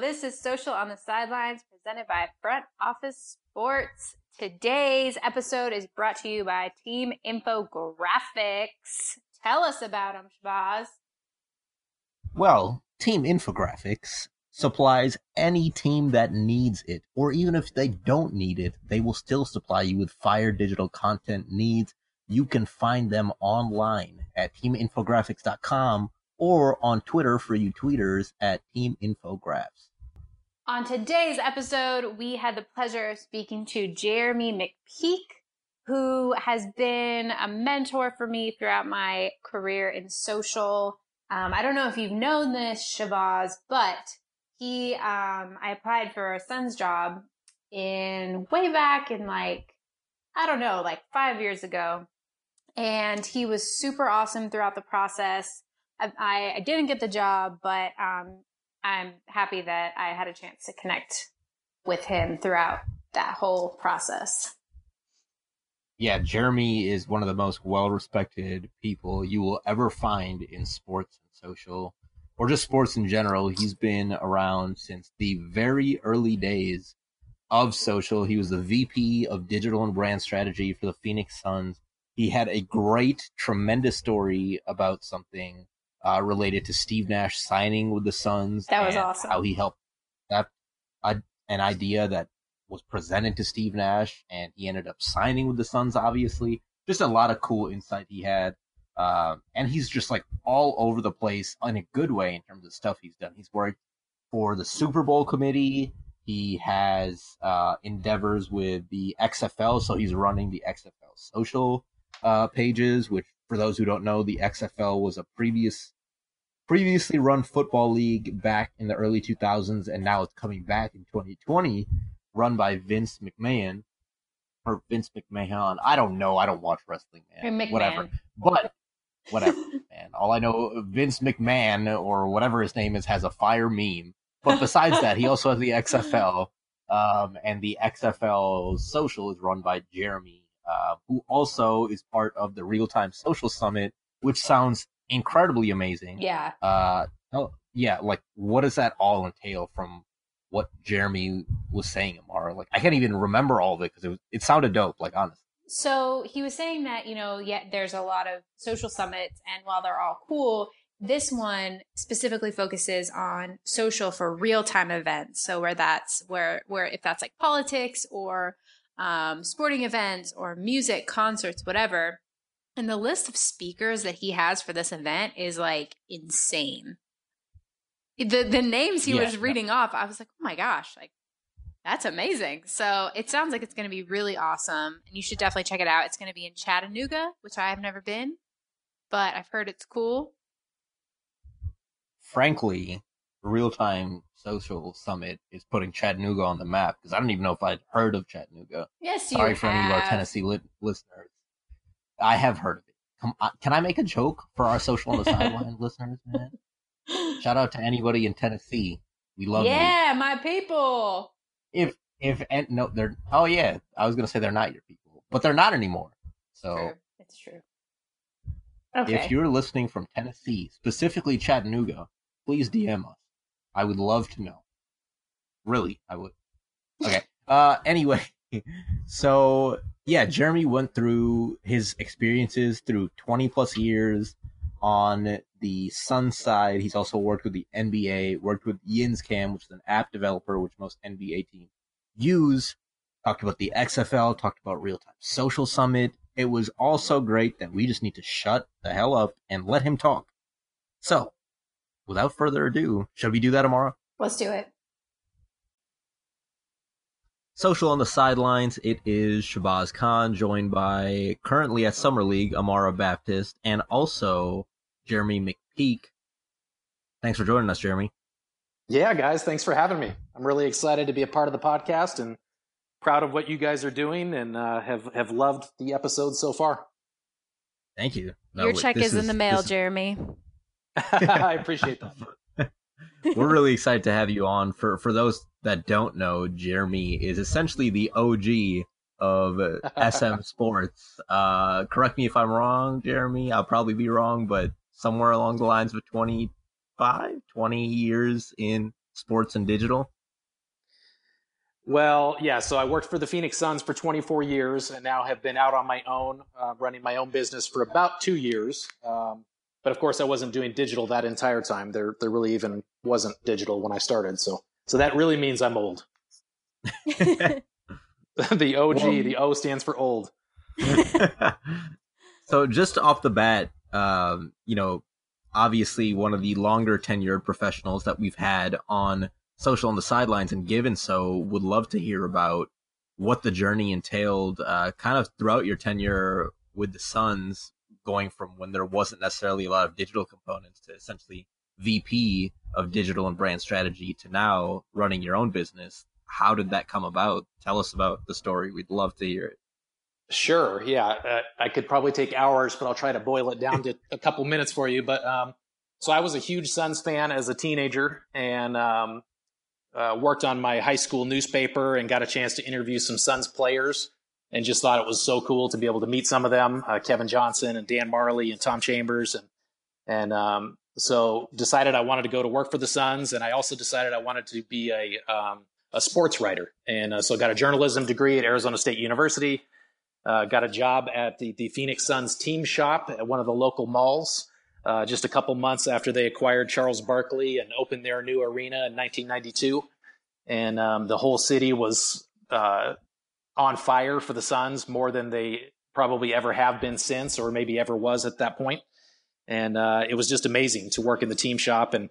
This is Social on the Sidelines presented by Front Office Sports. Today's episode is brought to you by Team Infographics. Tell us about them, Shabazz. Well, Team Infographics supplies any team that needs it, or even if they don't need it, they will still supply you with fire digital content needs. You can find them online at teaminfographics.com or on Twitter for you tweeters at Team Infographs. On today's episode, we had the pleasure of speaking to Jeramie McPeek, who has been a mentor for me throughout my career in social. Um, I don't know if you've known this, Shabazz, but he, um, I applied for a Suns job in way back in like, I don't know, like five years ago. And he was super awesome throughout the process. I, I didn't get the job, but um, I'm happy that I had a chance to connect with him throughout that whole process. Yeah, Jeramie is one of the most well respected people you will ever find in sports and social, or just sports in general. He's been around since the very early days of social. He was the VP of digital and brand strategy for the Phoenix Suns. He had a great, tremendous story about something uh, related to Steve Nash signing with the Suns. That was awesome. How he helped that uh, an idea that was presented to Steve Nash, and he ended up signing with the Suns. Obviously, just a lot of cool insight he had. Uh, and he's just like all over the place in a good way in terms of stuff he's done. He's worked for the Super Bowl committee. He has uh, endeavors with the XFL, so he's running the XFL social uh, pages, which for those who don't know, the XFL was a previous previously run football league back in the early 2000s, and now it's coming back in 2020, run by Vince McMahon or Vince McMahon. I don't know. I don't watch wrestling, man. Whatever. But whatever, man. All I know, Vince McMahon or whatever his name is has a fire meme. But besides that, he also has the XFL, um, and the XFL social is run by Jeramie uh, who also is part of the Real Time Social Summit, which sounds incredibly amazing. Yeah. Uh, oh, yeah. Like, what does that all entail from what Jeramie was saying, Amara? Like, I can't even remember all of it because it was, it sounded dope. Like, honestly. So he was saying that you know, yeah, there's a lot of social summits, and while they're all cool, this one specifically focuses on social for real time events. So where that's where where if that's like politics or um, sporting events or music, concerts, whatever. And the list of speakers that he has for this event is like insane. The the names he yeah, was reading off, I was like, oh my gosh, like that's amazing. So it sounds like it's going to be really awesome, and you should definitely check it out. It's going to be in Chattanooga, which I have never been, but I've heard it's cool. Frankly, real time social summit is putting Chattanooga on the map because I don't even know if I'd heard of Chattanooga. Yes, Sorry for any of our Tennessee li- listeners. I have heard of it. Come, on, can I make a joke for our social on the sideline listeners, man? Shout out to anybody in Tennessee. We love yeah, you. Yeah, my people. If if and no, they're oh yeah, I was gonna say they're not your people, but they're not anymore. So true. it's true. Okay. If you're listening from Tennessee, specifically Chattanooga, please DM us. I would love to know. Really, I would. Okay. Uh, anyway, so yeah, Jeramie went through his experiences through 20 plus years on the Sun side. He's also worked with the NBA, worked with YinzCam, which is an app developer, which most NBA teams use. Talked about the XFL, talked about real time social summit. It was all so great that we just need to shut the hell up and let him talk. So, without further ado, shall we do that tomorrow? Let's do it. Social on the sidelines, it is Shabazz Khan, joined by currently at Summer League, Amara Baptist, and also Jeramie McPeek. Thanks for joining us, Jeramie. Yeah, guys, thanks for having me. I'm really excited to be a part of the podcast and proud of what you guys are doing and uh, have, have loved the episode so far. Thank you. No, Your check is, is, in the mail, Jeramie. I appreciate that. We're really excited to have you on. For for those that don't know, Jeramie is essentially the OG of SM Sports. Uh, correct me if I'm wrong, Jeramie. I'll probably be wrong, but somewhere along the lines of 25, 20 years in sports and digital? Well, yeah. So I worked for the Phoenix Suns for 24 years, and now have been out on my own, uh, running my own business for about two years. Um, but of course, I wasn't doing digital that entire time. There, there really even wasn't digital when I started. So, so that really means I'm old. the OG, the O stands for old. so, just off the bat, um, you know, obviously one of the longer tenured professionals that we've had on social on the sidelines and given so would love to hear about what the journey entailed uh, kind of throughout your tenure with the Suns, going from when there wasn't necessarily a lot of digital components to essentially VP of digital and brand strategy to now running your own business. How did that come about? Tell us about the story. We'd love to hear it. Sure. Yeah. Uh, I could probably take hours, but I'll try to boil it down to a couple minutes for you. But um, so I was a huge Suns fan as a teenager and um, uh, worked on my high school newspaper and got a chance to interview some Suns players and just thought it was so cool to be able to meet some of them, uh, Kevin Johnson and Dan Majerle and Tom Chambers. And, and um, so decided I wanted to go to work for the Suns. And I also decided I wanted to be a, um, a sports writer. And uh, so got a journalism degree at Arizona State University. Uh, got a job at the, the Phoenix Suns team shop at one of the local malls uh, just a couple months after they acquired Charles Barkley and opened their new arena in 1992. And um, the whole city was uh, on fire for the Suns more than they probably ever have been since, or maybe ever was at that point. And uh, it was just amazing to work in the team shop and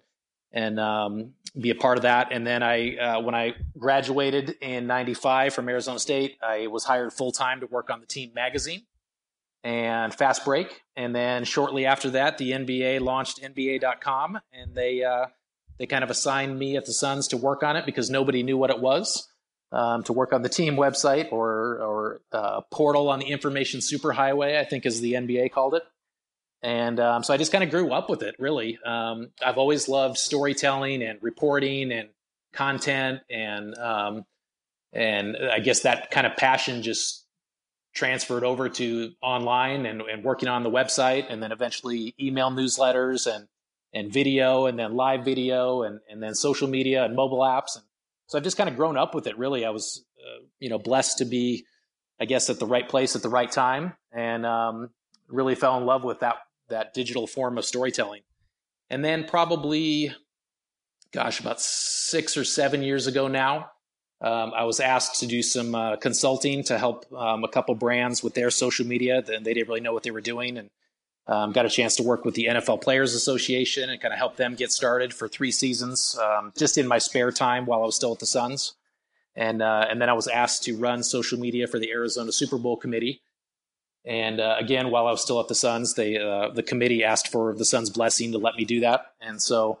and um, be a part of that. And then I, uh, when I graduated in '95 from Arizona State, I was hired full time to work on the team magazine and Fast Break. And then shortly after that, the NBA launched NBA.com, and they uh, they kind of assigned me at the Suns to work on it because nobody knew what it was. Um, to work on the team website or or uh, portal on the information superhighway, I think, as the NBA called it. And um, so I just kind of grew up with it. Really, um, I've always loved storytelling and reporting and content, and um, and I guess that kind of passion just transferred over to online and, and working on the website and then eventually email newsletters and and video and then live video and, and then social media and mobile apps and so i've just kind of grown up with it really i was uh, you know blessed to be i guess at the right place at the right time and um, really fell in love with that that digital form of storytelling and then probably gosh about six or seven years ago now um, I was asked to do some uh, consulting to help um, a couple brands with their social media. And they didn't really know what they were doing, and um, got a chance to work with the NFL Players Association and kind of help them get started for three seasons, um, just in my spare time while I was still at the Suns. And uh, and then I was asked to run social media for the Arizona Super Bowl committee. And uh, again, while I was still at the Suns, they uh, the committee asked for the Suns' blessing to let me do that. And so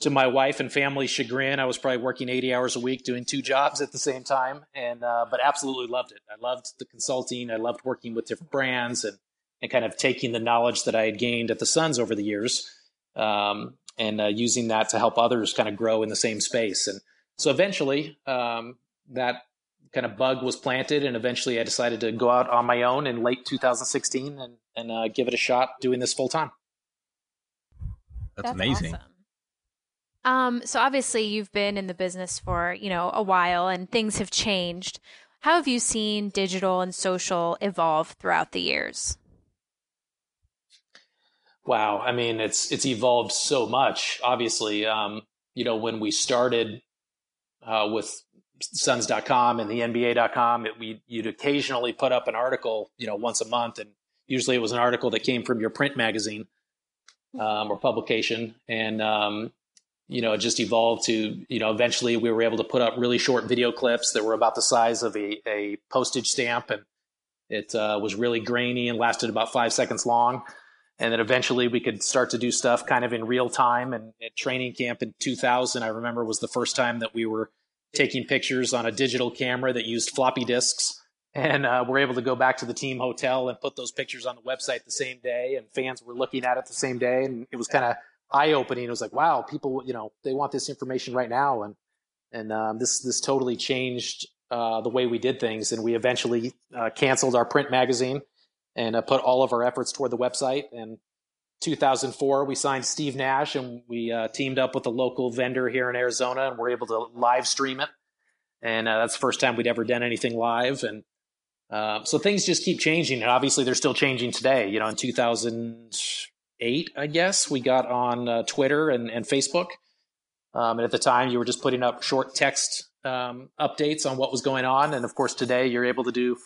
to my wife and family's chagrin, I was probably working 80 hours a week doing two jobs at the same time. And, uh, but absolutely loved it. I loved the consulting. I loved working with different brands and, and kind of taking the knowledge that I had gained at the Suns over the years um, and uh, using that to help others kind of grow in the same space. And so eventually um, that kind of bug was planted. And eventually I decided to go out on my own in late 2016 and, and uh, give it a shot doing this full time. That's, That's amazing. Awesome. Um, so obviously you've been in the business for, you know, a while and things have changed. How have you seen digital and social evolve throughout the years? Wow, I mean, it's it's evolved so much. Obviously, um, you know, when we started uh, with Suns.com and the NBA.com, it, we you'd occasionally put up an article, you know, once a month, and usually it was an article that came from your print magazine um, or publication, and um, you know, it just evolved to, you know, eventually we were able to put up really short video clips that were about the size of a, a postage stamp and it uh, was really grainy and lasted about five seconds long. And then eventually we could start to do stuff kind of in real time. And at training camp in 2000, I remember was the first time that we were taking pictures on a digital camera that used floppy disks. And uh, we're able to go back to the team hotel and put those pictures on the website the same day. And fans were looking at it the same day. And it was kind of eye opening. It was like, wow, people, you know, they want this information right now, and and um, this this totally changed uh, the way we did things. And we eventually uh, canceled our print magazine and uh, put all of our efforts toward the website. And 2004, we signed Steve Nash and we uh, teamed up with a local vendor here in Arizona and we're able to live stream it. And uh, that's the first time we'd ever done anything live. And uh, so things just keep changing. And obviously, they're still changing today. You know, in 2008, I guess, we got on uh, Twitter and, and Facebook. Um, and at the time, you were just putting up short text um, updates on what was going on. And of course, today you're able to do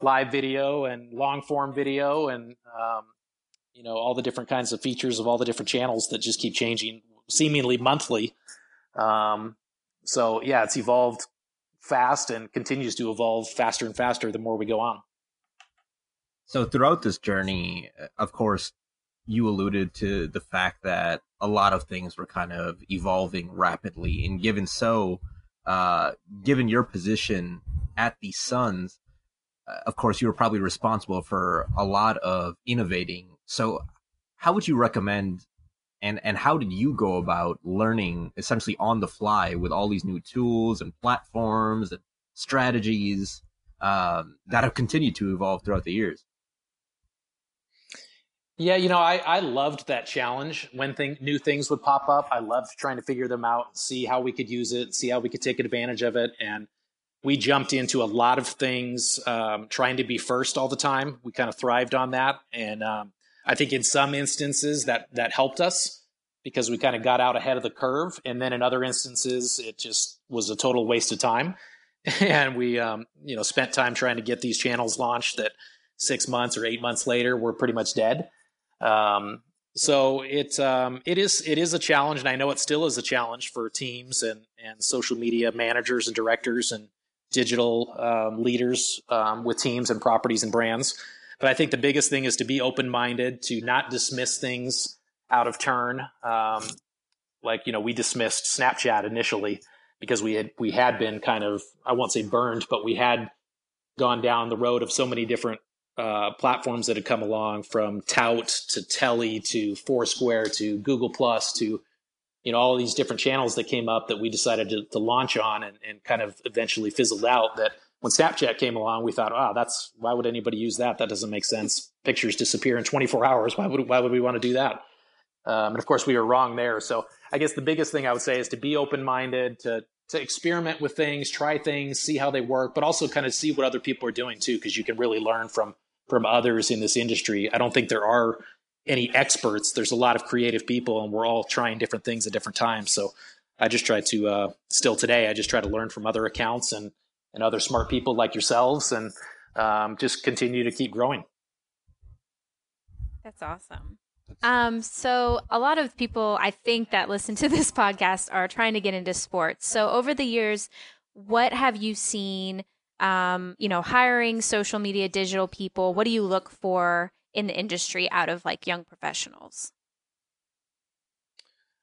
live video and long form video and um, you know all the different kinds of features of all the different channels that just keep changing seemingly monthly. Um, so yeah it's evolved fast and continues to evolve faster and faster the more we go on. So throughout this journey of course you alluded to the fact that a lot of things were kind of evolving rapidly. And given so uh, given your position at the suns of course, you were probably responsible for a lot of innovating. So, how would you recommend and and how did you go about learning essentially on the fly with all these new tools and platforms and strategies um, that have continued to evolve throughout the years? Yeah, you know, I, I loved that challenge when thing, new things would pop up. I loved trying to figure them out, see how we could use it, see how we could take advantage of it. And we jumped into a lot of things um, trying to be first all the time. We kind of thrived on that, and um, I think in some instances that that helped us because we kind of got out ahead of the curve, and then in other instances it just was a total waste of time, and we um, you know spent time trying to get these channels launched that six months or eight months later were pretty much dead. Um, so it um, it is it is a challenge, and I know it still is a challenge for teams and and social media managers and directors and digital um, leaders um, with teams and properties and brands. But I think the biggest thing is to be open minded, to not dismiss things out of turn. Um, like you know, we dismissed Snapchat initially because we had we had been kind of I won't say burned, but we had gone down the road of so many different uh, platforms that had come along from Tout to Telly to Foursquare to Google Plus to you know all these different channels that came up that we decided to, to launch on and, and kind of eventually fizzled out that when snapchat came along we thought oh that's why would anybody use that? That doesn't make sense. Pictures disappear in 24 hours. Why would why would we want to do that? Um, and of course we were wrong there. So i guess the biggest thing i would say is to be open-minded to to experiment with things try things see how they work but also kind of see what other people are doing too because you can really learn from from others in this industry. I don't think there are any experts. There's a lot of creative people, and we're all trying different things at different times. So I just try to uh, still today. I just try to learn from other accounts and and other smart people like yourselves, and um, just continue to keep growing. That's awesome. Um, so a lot of people I think that listen to this podcast are trying to get into sports. So over the years, what have you seen? Um, you know, hiring social media digital people. What do you look for in the industry out of like young professionals?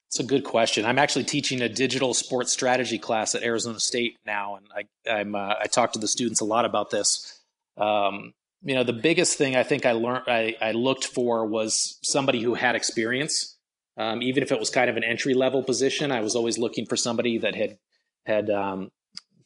It's a good question. I'm actually teaching a digital sports strategy class at Arizona State now, and I, I'm uh, I talk to the students a lot about this. Um, you know, the biggest thing I think I learned I, I looked for was somebody who had experience. Um, even if it was kind of an entry level position, I was always looking for somebody that had had um,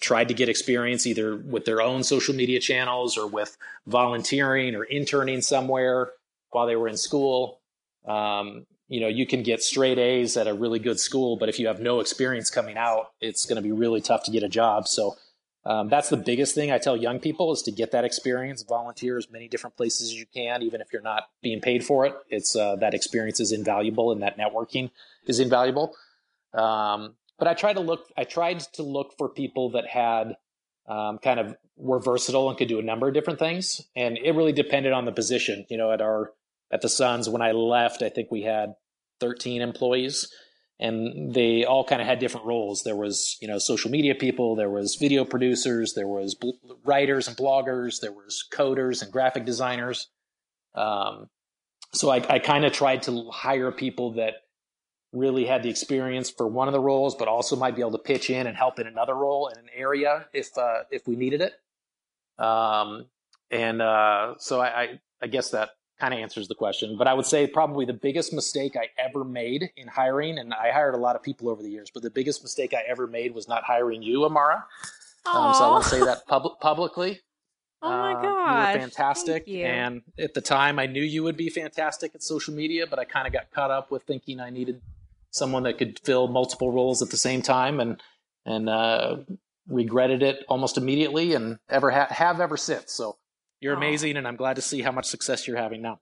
tried to get experience either with their own social media channels or with volunteering or interning somewhere while they were in school. Um, you know, you can get straight A's at a really good school, but if you have no experience coming out, it's going to be really tough to get a job. So um, that's the biggest thing I tell young people is to get that experience, volunteer as many different places as you can, even if you're not being paid for it. It's uh, that experience is invaluable, and that networking is invaluable. Um, but I tried to look. I tried to look for people that had um, kind of were versatile and could do a number of different things, and it really depended on the position. You know, at our at the Suns when I left, I think we had 13 employees, and they all kind of had different roles. There was you know social media people, there was video producers, there was bl- writers and bloggers, there was coders and graphic designers. Um, so I, I kind of tried to hire people that really had the experience for one of the roles, but also might be able to pitch in and help in another role in an area if uh, if we needed it. Um, and uh, so I, I, I guess that kind of answers the question. But I would say probably the biggest mistake I ever made in hiring, and I hired a lot of people over the years, but the biggest mistake I ever made was not hiring you, Amara. Um, so I want to say that pub- publicly. Oh my god! you were fantastic, and at the time, I knew you would be fantastic at social media, but I kind of got caught up with thinking I needed someone that could fill multiple roles at the same time, and and uh, regretted it almost immediately, and ever ha- have ever since. So you're amazing, and I'm glad to see how much success you're having now.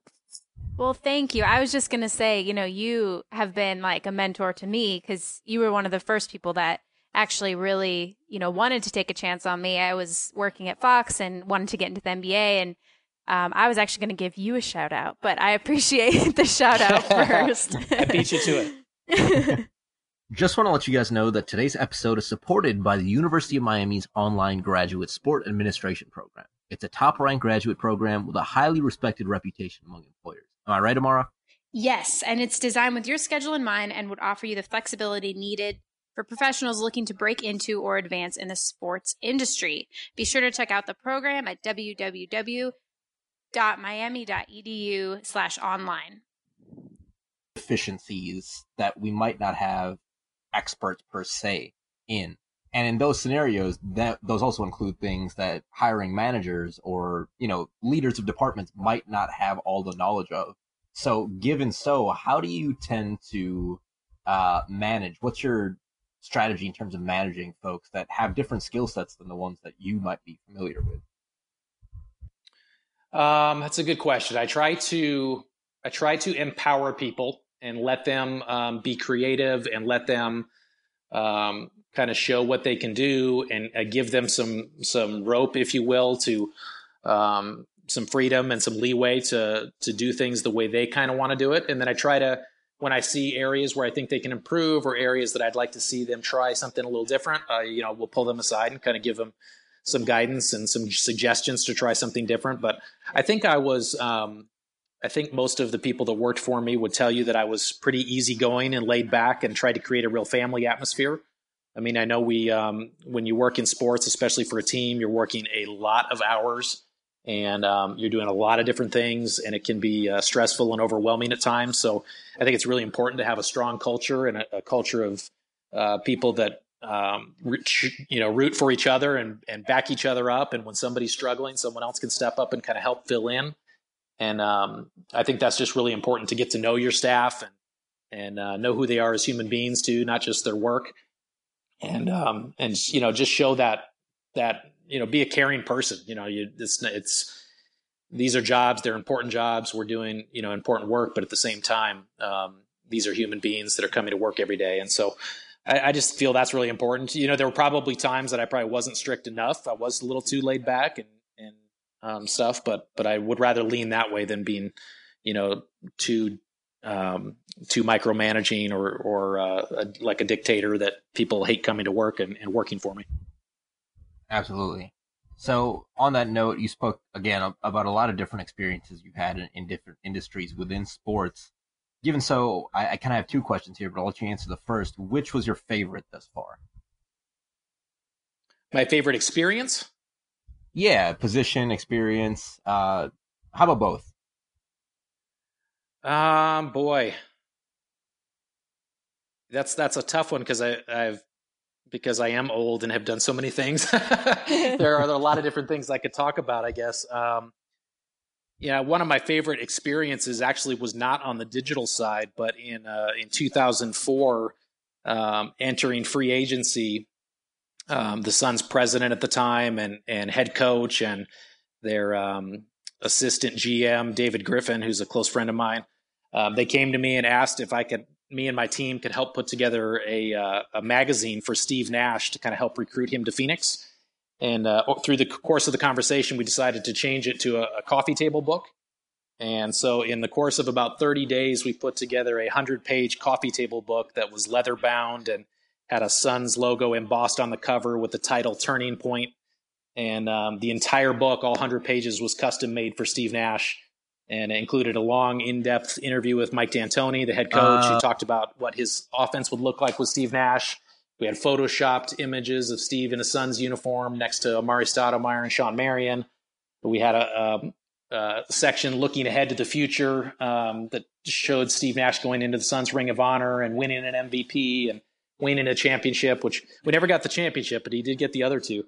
Well, thank you. I was just going to say, you know, you have been like a mentor to me because you were one of the first people that actually really, you know, wanted to take a chance on me. I was working at Fox and wanted to get into the NBA, and um, I was actually going to give you a shout out, but I appreciate the shout out first. I beat you to it. Just want to let you guys know that today's episode is supported by the University of Miami's online graduate sport administration program. It's a top ranked graduate program with a highly respected reputation among employers. Am I right, Amara? Yes, and it's designed with your schedule in mind and would offer you the flexibility needed for professionals looking to break into or advance in the sports industry. Be sure to check out the program at www.miami.edu Efficiencies that we might not have experts per se in. And in those scenarios, that those also include things that hiring managers or, you know, leaders of departments might not have all the knowledge of. So given so, how do you tend to uh, manage? What's your strategy in terms of managing folks that have different skill sets than the ones that you might be familiar with? Um, that's a good question. I try to I try to empower people and let them um, be creative and let them um, kind of show what they can do and uh, give them some some rope, if you will, to um, some freedom and some leeway to to do things the way they kind of want to do it. And then I try to when I see areas where I think they can improve or areas that I'd like to see them try something a little different, uh, you know, we'll pull them aside and kind of give them some guidance and some suggestions to try something different. But I think I was, um, I think most of the people that worked for me would tell you that I was pretty easygoing and laid back and tried to create a real family atmosphere. I mean, I know we, um, when you work in sports, especially for a team, you're working a lot of hours and um, you're doing a lot of different things, and it can be uh, stressful and overwhelming at times. So I think it's really important to have a strong culture and a, a culture of uh, people that um, you know root for each other and, and back each other up. And when somebody's struggling, someone else can step up and kind of help fill in. And um, I think that's just really important to get to know your staff and and uh, know who they are as human beings too, not just their work. And um, and you know just show that that you know be a caring person. You know, you it's it's these are jobs; they're important jobs. We're doing you know important work, but at the same time, um, these are human beings that are coming to work every day, and so. I, I just feel that's really important. You know, there were probably times that I probably wasn't strict enough. I was a little too laid back and um, stuff, but but I would rather lean that way than being, you know, too um, too micromanaging or or uh, a, like a dictator that people hate coming to work and, and working for me. Absolutely. So, on that note, you spoke again about a lot of different experiences you've had in, in different industries within sports. Given so, I, I kind of have two questions here, but I'll let you answer the first. Which was your favorite thus far? My favorite experience? Yeah, position, experience. Uh, how about both? Um, boy, that's that's a tough one because I I've because I am old and have done so many things. there are a lot of different things I could talk about, I guess. Um, yeah, one of my favorite experiences actually was not on the digital side, but in uh, in 2004, um, entering free agency, um, the Suns president at the time and and head coach and their um, assistant GM David Griffin, who's a close friend of mine, um, they came to me and asked if I could, me and my team could help put together a uh, a magazine for Steve Nash to kind of help recruit him to Phoenix. And uh, through the course of the conversation, we decided to change it to a, a, coffee table book. And so, in the course of about 30 days, we put together a 100 page coffee table book that was leather bound and had a Suns logo embossed on the cover with the title Turning Point. And um, the entire book, all 100 pages, was custom made for Steve Nash. And it included a long, in depth interview with Mike D'Antoni, the head coach, uh, who talked about what his offense would look like with Steve Nash. We had photoshopped images of Steve in a Suns uniform next to Amar'e Stoudemire and Shawn Marion. We had a, a, a, section looking ahead to the future um, that showed Steve Nash going into the Suns Ring of Honor and winning an MVP and winning a championship, which we never got the championship, but he did get the other two.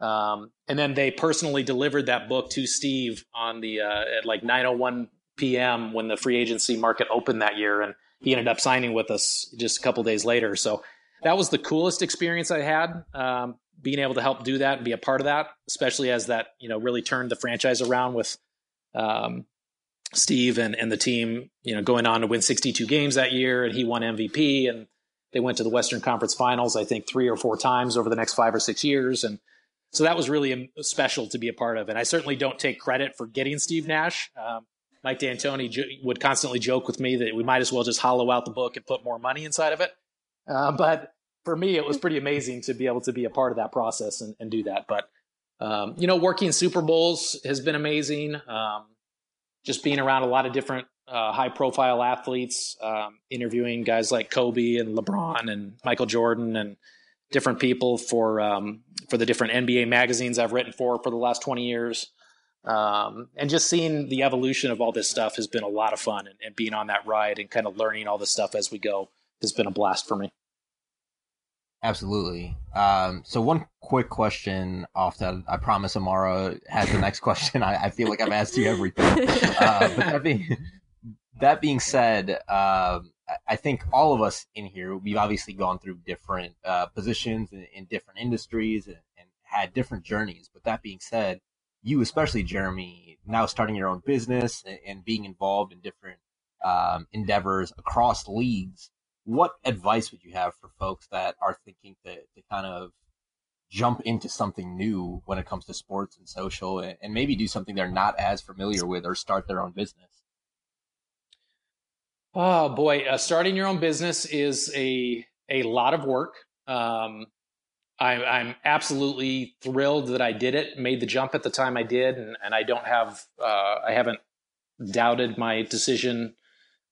Um, and then they personally delivered that book to Steve on the uh, at like 9:01 p.m. when the free agency market opened that year, and he ended up signing with us just a couple days later. So that was the coolest experience I had. Um, being able to help do that and be a part of that, especially as that you know really turned the franchise around with um, Steve and and the team, you know, going on to win 62 games that year, and he won MVP, and they went to the Western Conference Finals, I think, three or four times over the next five or six years, and so that was really um, special to be a part of. And I certainly don't take credit for getting Steve Nash. Um, Mike D'Antoni would constantly joke with me that we might as well just hollow out the book and put more money inside of it. Uh, but for me, it was pretty amazing to be able to be a part of that process and, and do that. But um, you know, working Super Bowls has been amazing. Um, just being around a lot of different uh, high profile athletes, um, interviewing guys like Kobe and LeBron and Michael Jordan and different people for um, for the different NBA magazines I've written for for the last 20 years. Um, and just seeing the evolution of all this stuff has been a lot of fun and, and being on that ride and kind of learning all this stuff as we go has been a blast for me. Absolutely. Um, so one quick question off that I promise Amara has the next question. I, I, feel like I've asked you everything. Uh, but that being, that being said, um, I think all of us in here, we've obviously gone through different uh, positions in, in, different industries and, and, had different journeys. But that being said, you, especially Jeramie, now starting your own business and, and being involved in different um, endeavors across leagues, what advice would you have for folks that are thinking to, to kind of jump into something new when it comes to sports and social and, and maybe do something they're not as familiar with or start their own business? Oh boy, uh, starting your own business is a a lot of work. Um, I, I'm absolutely thrilled that I did it, made the jump at the time I did, and, and I don't have uh, I haven't doubted my decision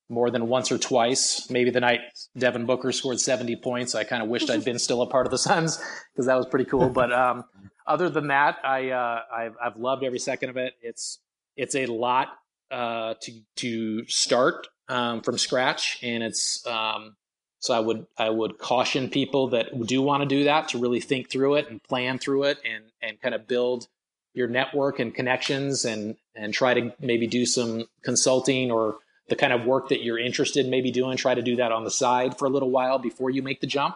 more than once or twice. Maybe the night Devin Booker scored 70 points, I kind of wished I'd been still a part of the Suns because that was pretty cool. But um, other than that, I uh, I've, I've loved every second of it. It's it's a lot uh, to to start um, from scratch, and it's um, so I would I would caution people that do want to do that to really think through it and plan through it and and kind of build your network and connections and and try to maybe do some consulting or the kind of work that you're interested in maybe doing. Try to do that on the side for a little while before you make the jump,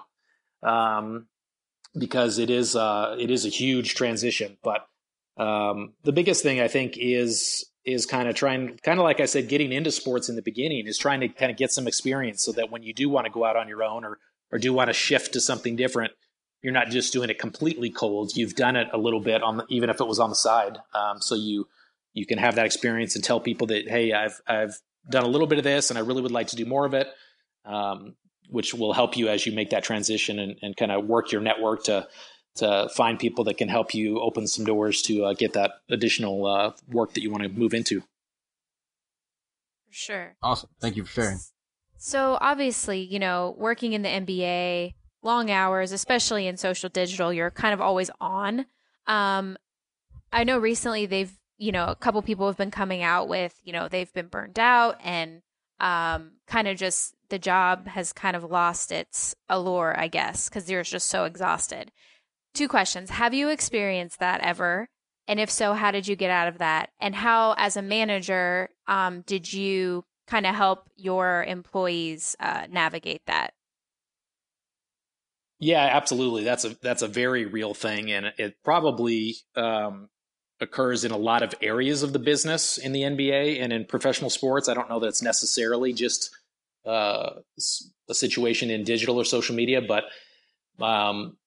um, because it is uh, it is a huge transition. But um, the biggest thing I think is is kind of trying, kind of like I said, getting into sports in the beginning is trying to kind of get some experience so that when you do want to go out on your own or, or do want to shift to something different, you're not just doing it completely cold. You've done it a little bit on the, even if it was on the side. Um, so you, you can have that experience and tell people that, Hey, I've, I've done a little bit of this and I really would like to do more of it. Um, which will help you as you make that transition and, and kind of work your network to, to find people that can help you open some doors to uh, get that additional uh, work that you want to move into. For sure. Awesome. Thank you for sharing. So, obviously, you know, working in the NBA, long hours, especially in social digital, you're kind of always on. Um, I know recently they've, you know, a couple people have been coming out with, you know, they've been burned out and um, kind of just the job has kind of lost its allure, I guess, because they're just so exhausted. Two questions. Have you experienced that ever? And if so, how did you get out of that? And how, as a manager, um, did you kind of help your employees uh, navigate that? Yeah, absolutely. That's a that's a very real thing, and it probably um, occurs in a lot of areas of the business in the NBA and in professional sports. I don't know that it's necessarily just uh, a situation in digital or social media, but um,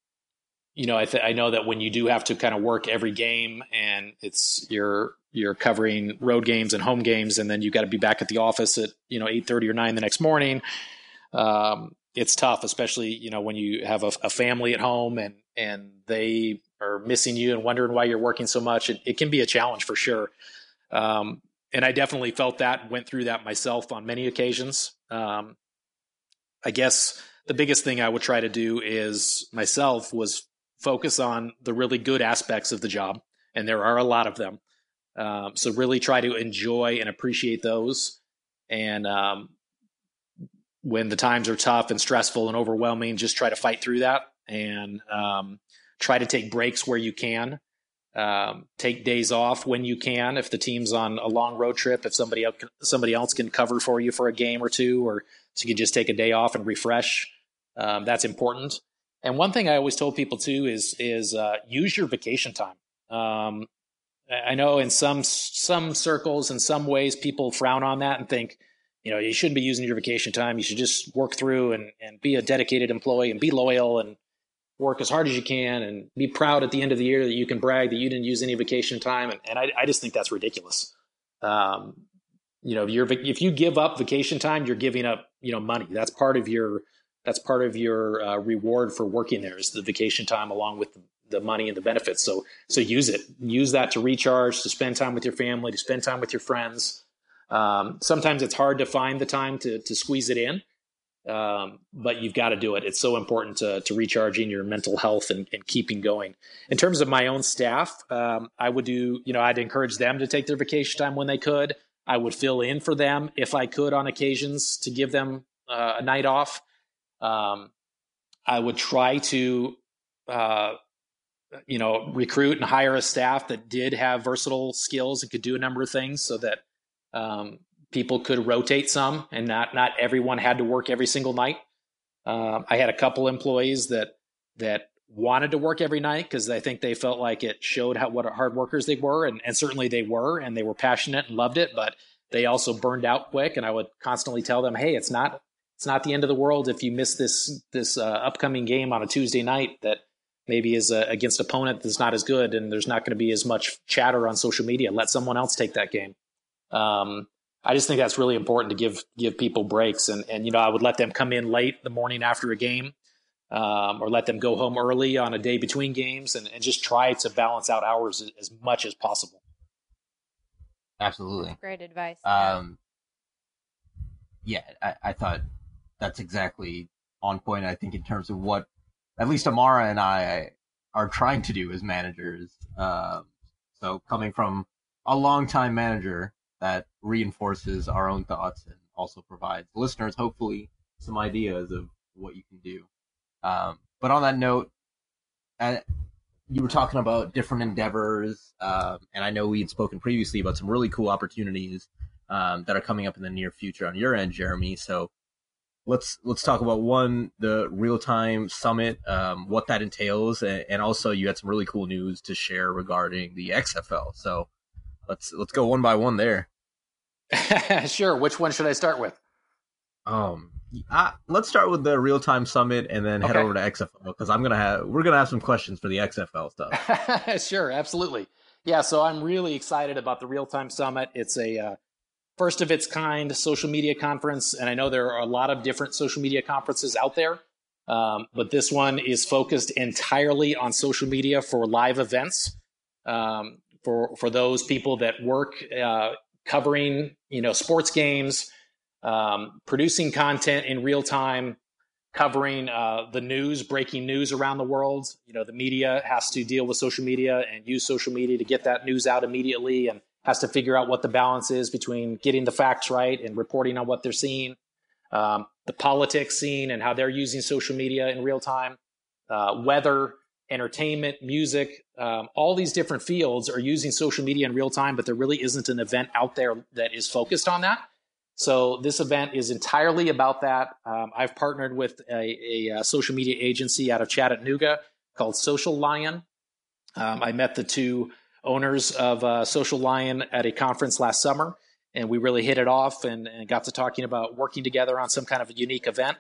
you know, I, th- I know that when you do have to kind of work every game and it's you're you're covering road games and home games, and then you got to be back at the office at you know eight thirty or nine the next morning. Um, it's tough, especially you know when you have a, a, family at home and and they are missing you and wondering why you're working so much. It, it can be a challenge for sure. Um, and I definitely felt that, went through that myself on many occasions. Um, I guess the biggest thing I would try to do is myself was focus on the really good aspects of the job, and there are a lot of them. Um, so really try to enjoy and appreciate those. And um, when the times are tough and stressful and overwhelming, just try to fight through that and um, try to take breaks where you can. Um, take days off when you can. If the team's on a long road trip, if somebody else, somebody else can cover for you for a game or two, or so you can just take a day off and refresh. Um, that's important. And one thing I always told people too is is uh, use your vacation time. Um, I know in some some circles, in some ways, people frown on that and think, you know, you shouldn't be using your vacation time. You should just work through and, and be a dedicated employee and be loyal and work as hard as you can and be proud at the end of the year that you can brag that you didn't use any vacation time. And, and I, I, just think that's ridiculous. Um, you know, if, if you give up vacation time, you're giving up, you know, money. That's part of your that's part of your uh, reward for working there is the vacation time along with the, money and the benefits. So so use it. Use that to recharge, to spend time with your family, to spend time with your friends. Um, sometimes it's hard to find the time to to squeeze it in, um, but you've got to do it. It's so important to to recharging your mental health and, and keeping going. In terms of my own staff, um, I would do. You know, I'd encourage them to take their vacation time when they could. I would fill in for them if I could on occasions to give them uh, a night off. Um, I would try to, uh, you know, recruit and hire a staff that did have versatile skills and could do a number of things, so that um, people could rotate some, and not not everyone had to work every single night. Um, I had a couple employees that that wanted to work every night because I think they felt like it showed how what hard workers they were, and, and certainly they were, and they were passionate and loved it, but they also burned out quick. And I would constantly tell them, "Hey, it's not it's not the end of the world if you miss this this uh, upcoming game on a Tuesday night that maybe is uh, against opponent that's not as good, and there's not going to be as much chatter on social media. Let someone else take that game. Um, I just think that's really important to give give people breaks, and and you know I would let them come in late the morning after a game, um, or let them go home early on a day between games, and, and just try to balance out hours as, as much as possible. Absolutely, great advice. Um, yeah, I, I thought that's exactly on point. I think in terms of what at least Amara and I are trying to do as managers. Uh, so coming from a longtime manager that reinforces our own thoughts and also provides listeners hopefully some ideas of what you can do. Um, but on that note, uh, you were talking about different endeavors, um, and I know we had spoken previously about some really cool opportunities um, that are coming up in the near future on your end, Jeramie. So let's let's talk about one the real time summit, um, what that entails, and, and, also you had some really cool news to share regarding the XFL. So let's let's go one by one there. sure. Which one should I start with? Um, I, let's start with the real time summit and then head over to XFL because I'm gonna have we're gonna have some questions for the XFL stuff. sure, absolutely. Yeah, so I'm really excited about the real time summit. It's a uh, first of its kind social media conference. And I know there are a lot of different social media conferences out there, um, but this one is focused entirely on social media for live events. Um, for for those people that work uh, covering you know sports games, um, producing content in real time, covering uh, the news, breaking news around the world. You know the media has to deal with social media and use social media to get that news out immediately and has to figure out what the balance is between getting the facts right and reporting on what they're seeing, um, the politics scene and how they're using social media in real time, uh, weather, entertainment, music, um, all these different fields are using social media in real time, but there really isn't an event out there that is focused on that. So this event is entirely about that. Um, I've partnered with a, a, a, social media agency out of Chattanooga called Social Lion. Um, I met the two owners of uh, Social Lion at a conference last summer, and we really hit it off and, and, got to talking about working together on some kind of a unique event.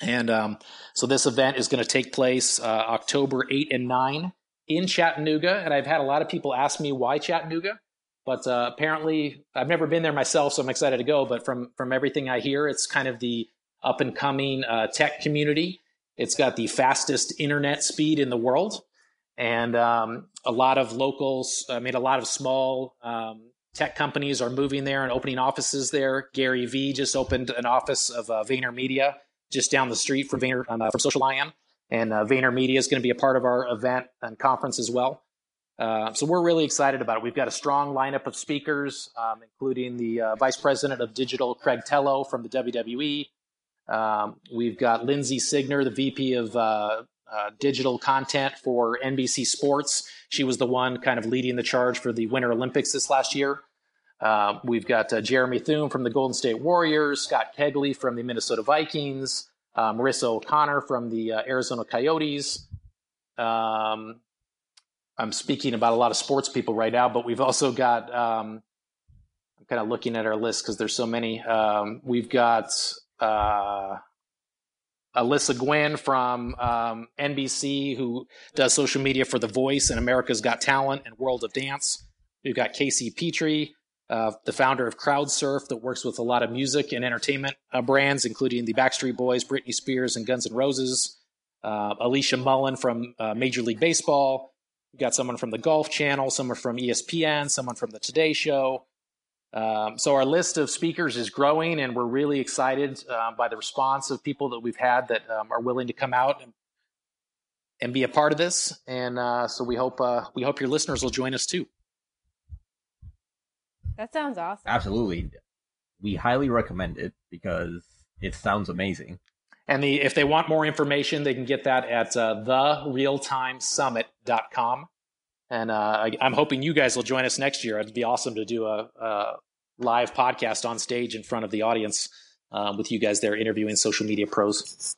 And um, so this event is going to take place uh, October 8 and 9 in Chattanooga. And I've had a lot of people ask me why Chattanooga, but uh, apparently I've never been there myself, so I'm excited to go. But from from everything I hear, it's kind of the up and coming uh, tech community. It's got the fastest internet speed in the world and um, a lot of locals. I mean, a lot of small um, tech companies are moving there and opening offices there. Gary Vee just opened an office of uh, VaynerMedia just down the street from Vayner um, uh, from Social Lion, and uh, VaynerMedia is going to be a part of our event and conference as well. Uh, so we're really excited about it. We've got a strong lineup of speakers, um, including the uh, Vice President of Digital, Craig Tello from the WWE. Um, we've got Lindsay Signer, the VP of uh, uh, digital content for NBC Sports. She was the one kind of leading the charge for the Winter Olympics this last year. Uh, we've got uh, Jeremy Thune from the Golden State Warriors, Scott Kegley from the Minnesota Vikings, uh, Marissa O'Connor from the uh, Arizona Coyotes. Um, I'm speaking about a lot of sports people right now, but we've also got. Um, I'm kind of looking at our list because there's so many. Um, we've got uh, Alyssa Gwynn from um, NBC, who does social media for The Voice and America's Got Talent and World of Dance. We've got Casey Petrie, uh, the founder of CrowdSurf, that works with a lot of music and entertainment uh, brands, including the Backstreet Boys, Britney Spears, and Guns N' Roses. Uh, Alicia Mullen from uh, Major League Baseball. We've got someone from the Golf Channel, someone from ESPN, someone from the Today Show. Um, so our list of speakers is growing, and we're really excited uh, by the response of people that we've had that um, are willing to come out and, and be a part of this. And uh, so we hope uh, we hope your listeners will join us too. That sounds awesome. Absolutely. We highly recommend it because it sounds amazing. And the if they want more information, they can get that at uh, therealtimesummit.com. And uh, I, am hoping you guys will join us next year. It'd be awesome to do a, a live podcast on stage in front of the audience um, with you guys there interviewing social media pros.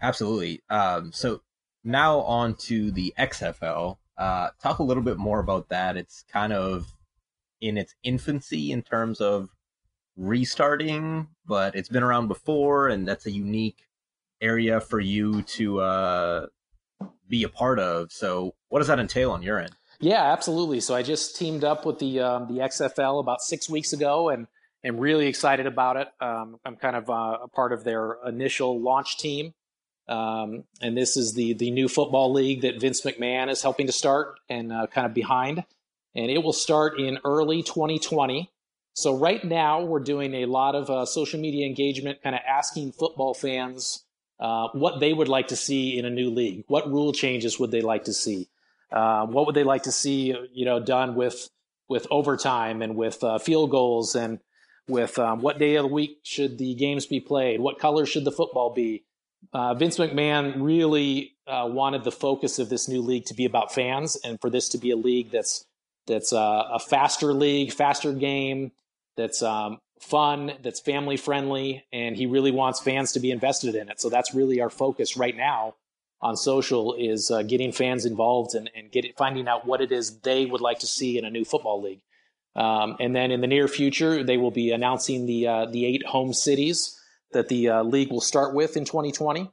Absolutely. Um, so now on to the XFL. Uh, talk a little bit more about that. It's kind of in its infancy in terms of restarting, but it's been around before, and that's a unique area for you to uh, be a part of. So, what does that entail on your end? Yeah, absolutely. So, I just teamed up with the um, the XFL about six weeks ago, and am really excited about it. Um, I'm kind of uh, a part of their initial launch team. Um, and this is the the new football league that Vince McMahon is helping to start and uh, kind of behind. And it will start in early 2020. So right now we're doing a lot of uh, social media engagement, kind of asking football fans uh, what they would like to see in a new league. What rule changes would they like to see? Uh, what would they like to see, you know, done with with overtime and with uh, field goals and with um, what day of the week should the games be played? What color should the football be? uh, Vince McMahon really uh, wanted the focus of this new league to be about fans, and for this to be a league that's that's a faster league, faster game, that's um, fun, that's family friendly, and he really wants fans to be invested in it. So that's really our focus right now on social is uh, getting fans involved and, and get it, finding out what it is they would like to see in a new football league. Um, and then in the near future, they will be announcing the uh, the eight home cities that the uh, league will start with in 2020.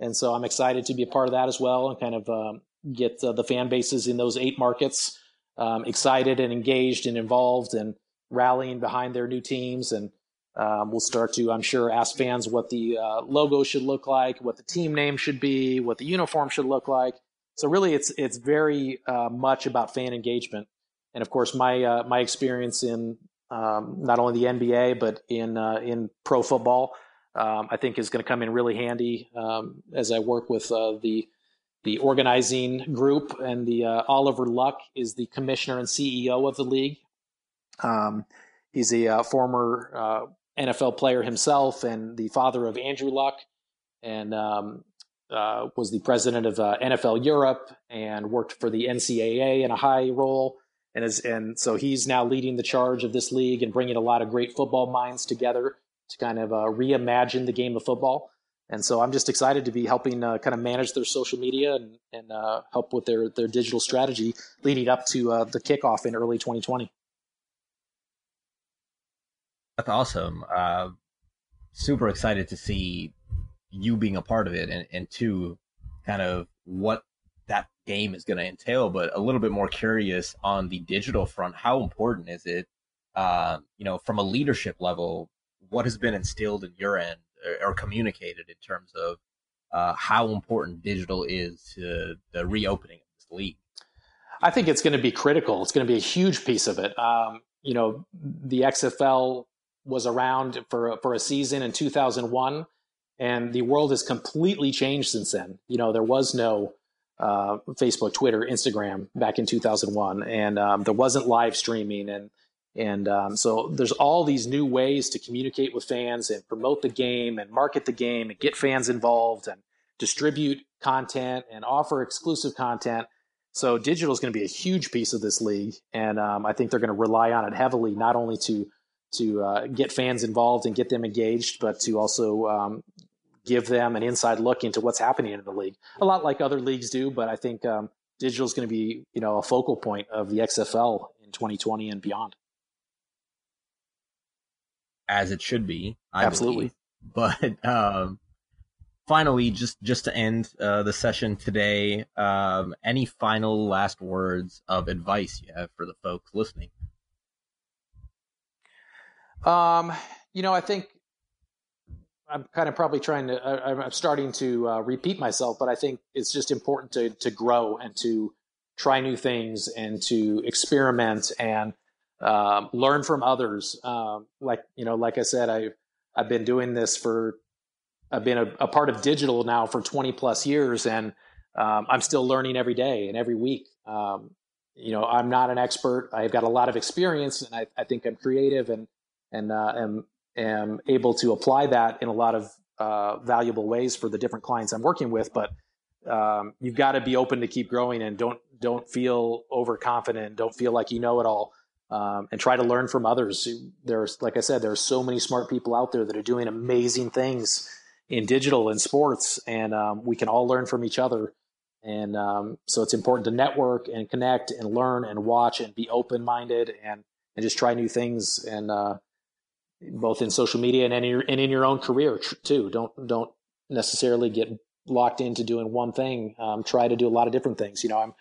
And so I'm excited to be a part of that as well and kind of um, get uh, the fan bases in those eight markets um, excited and engaged and involved and rallying behind their new teams. And um, we'll start to, I'm sure, ask fans what the uh, logo should look like, what the team name should be, what the uniform should look like. So really, it's it's very uh, much about fan engagement. And of course, my uh, my experience in um, not only the NBA but in uh, in pro football um, I think is going to come in really handy um, as I work with uh, the the organizing group and the uh, Oliver Luck is the commissioner and CEO of the league. Um, he's a uh, former uh, NFL player himself and the father of Andrew Luck, and um, uh, was the president of uh, NFL Europe and worked for the NCAA in a high role. And, is, and so he's now leading the charge of this league and bringing a lot of great football minds together to kind of uh, reimagine the game of football. And so I'm just excited to be helping uh, kind of manage their social media and, and help with their, their digital strategy leading up to the kickoff in early 2020. That's awesome. Uh, super excited to see you being a part of it and, and two, kind of what that game is going to entail, but a little bit more curious on the digital front. How important is it, uh, you know, from a leadership level what has been instilled in your end or, or communicated in terms of uh, how important digital is to the reopening of this league? I think it's going to be critical. It's going to be a huge piece of it. Um, you know, the XFL was around for for a season in 2001, and the world has completely changed since then. You know, there was no uh, Facebook, Twitter, Instagram back in 2001, and um, there wasn't live streaming, and And um, so there's all these new ways to communicate with fans and promote the game and market the game and get fans involved and distribute content and offer exclusive content. So digital is going to be a huge piece of this league, and um, I think they're going to rely on it heavily, not only to to uh, get fans involved and get them engaged, but to also um, give them an inside look into what's happening in the league. A lot like other leagues do, but I think um, digital is going to be you know a focal point of the XFL in 2020 and beyond. As it should be, I absolutely. Believe. But um, finally, just just to end uh, the session today, um, any final last words of advice you have for the folks listening? Um, you know, I think I'm kind of probably trying to. I, am starting to uh, repeat myself, but I think it's just important to to grow and to try new things and to experiment and um, learn from others. Um, like you know, like I said, I I've been doing this for I've been a, a, part of digital now for 20 plus years, and um, I'm still learning every day and every week. Um, you know, I'm not an expert. I've got a lot of experience, and I, I think I'm creative and and uh, am am able to apply that in a lot of uh, valuable ways for the different clients I'm working with. But um, you've got to be open to keep growing and don't don't feel overconfident. Don't feel like you know it all. Um, and try to learn from others. There's, like I said, there are so many smart people out there that are doing amazing things in digital and sports, and um, we can all learn from each other. And um, so it's important to network and connect and learn and watch and be open minded and and just try new things and uh, both in social media and in your and in your own career too. Don't don't necessarily get locked into doing one thing. Um, try to do a lot of different things. You know, I'm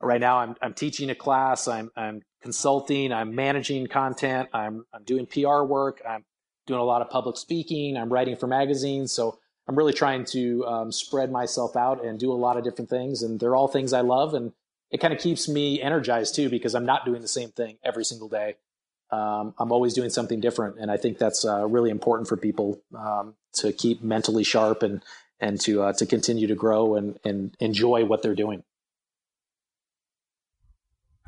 right now I'm I'm teaching a class. I'm I'm consulting. I'm managing content. I'm I'm doing PR work. I'm doing a lot of public speaking. I'm writing for magazines. So I'm really trying to um, spread myself out and do a lot of different things. And they're all things I love. And it kind of keeps me energized too, because I'm not doing the same thing every single day. Um, I'm always doing something different. And I think that's uh, really important for people um, to keep mentally sharp and, and to, uh, to continue to grow and, and enjoy what they're doing.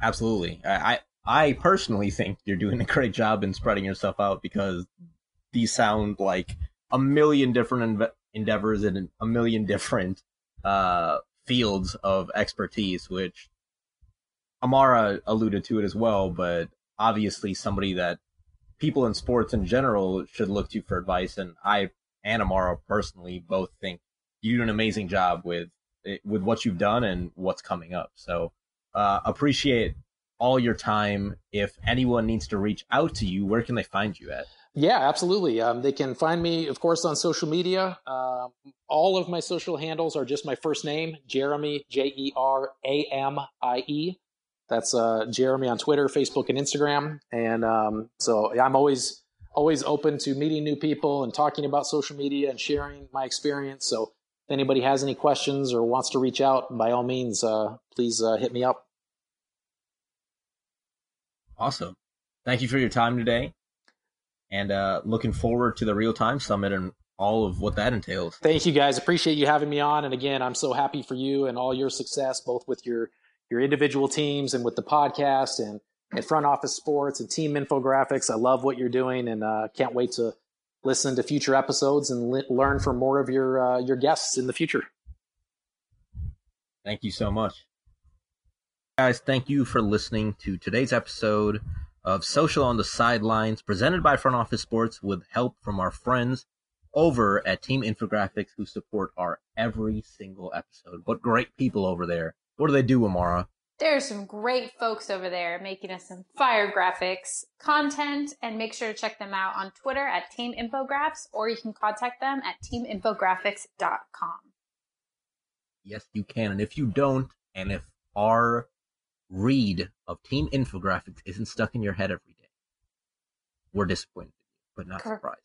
Absolutely. I, I personally think you're doing a great job in spreading yourself out because these sound like a million different endeavors and a million different uh, fields of expertise, which Amara alluded to it as well, but obviously somebody that people in sports in general should look to for advice. And I and Amara personally both think you do an amazing job with with what you've done and what's coming up. So uh, appreciate all your time. If anyone needs to reach out to you, where can they find you at? Yeah, absolutely. Um, they can find me, of course, on social media. Uh, all of my social handles are just my first name, Jeramie, J E R A M I E. That's uh, Jeramie on Twitter, Facebook, and Instagram. And um, so I'm always always open to meeting new people and talking about social media and sharing my experience. So if anybody has any questions or wants to reach out, by all means, uh, please uh, hit me up. Awesome. Thank you for your time today and uh, looking forward to the real time summit and all of what that entails. Thank you guys. Appreciate you having me on. And again, I'm so happy for you and all your success, both with your your individual teams and with the podcast and and front office sports and team infographics. I love what you're doing and uh, can't wait to listen to future episodes and li- learn from more of your uh, your guests in the future. Thank you so much. Guys, thank you for listening to today's episode of Social on the Sidelines, presented by Front Office Sports with help from our friends over at Team Infographics who support our every single episode. What great people over there. What do they do, Amara? There's some great folks over there making us some fire graphics content and make sure to check them out on Twitter at Team Infographs or you can contact them at teaminfographics.com. Yes, you can. And if you don't, and if our read of Team Infographics isn't stuck in your head every day, we're disappointed, but not surprised.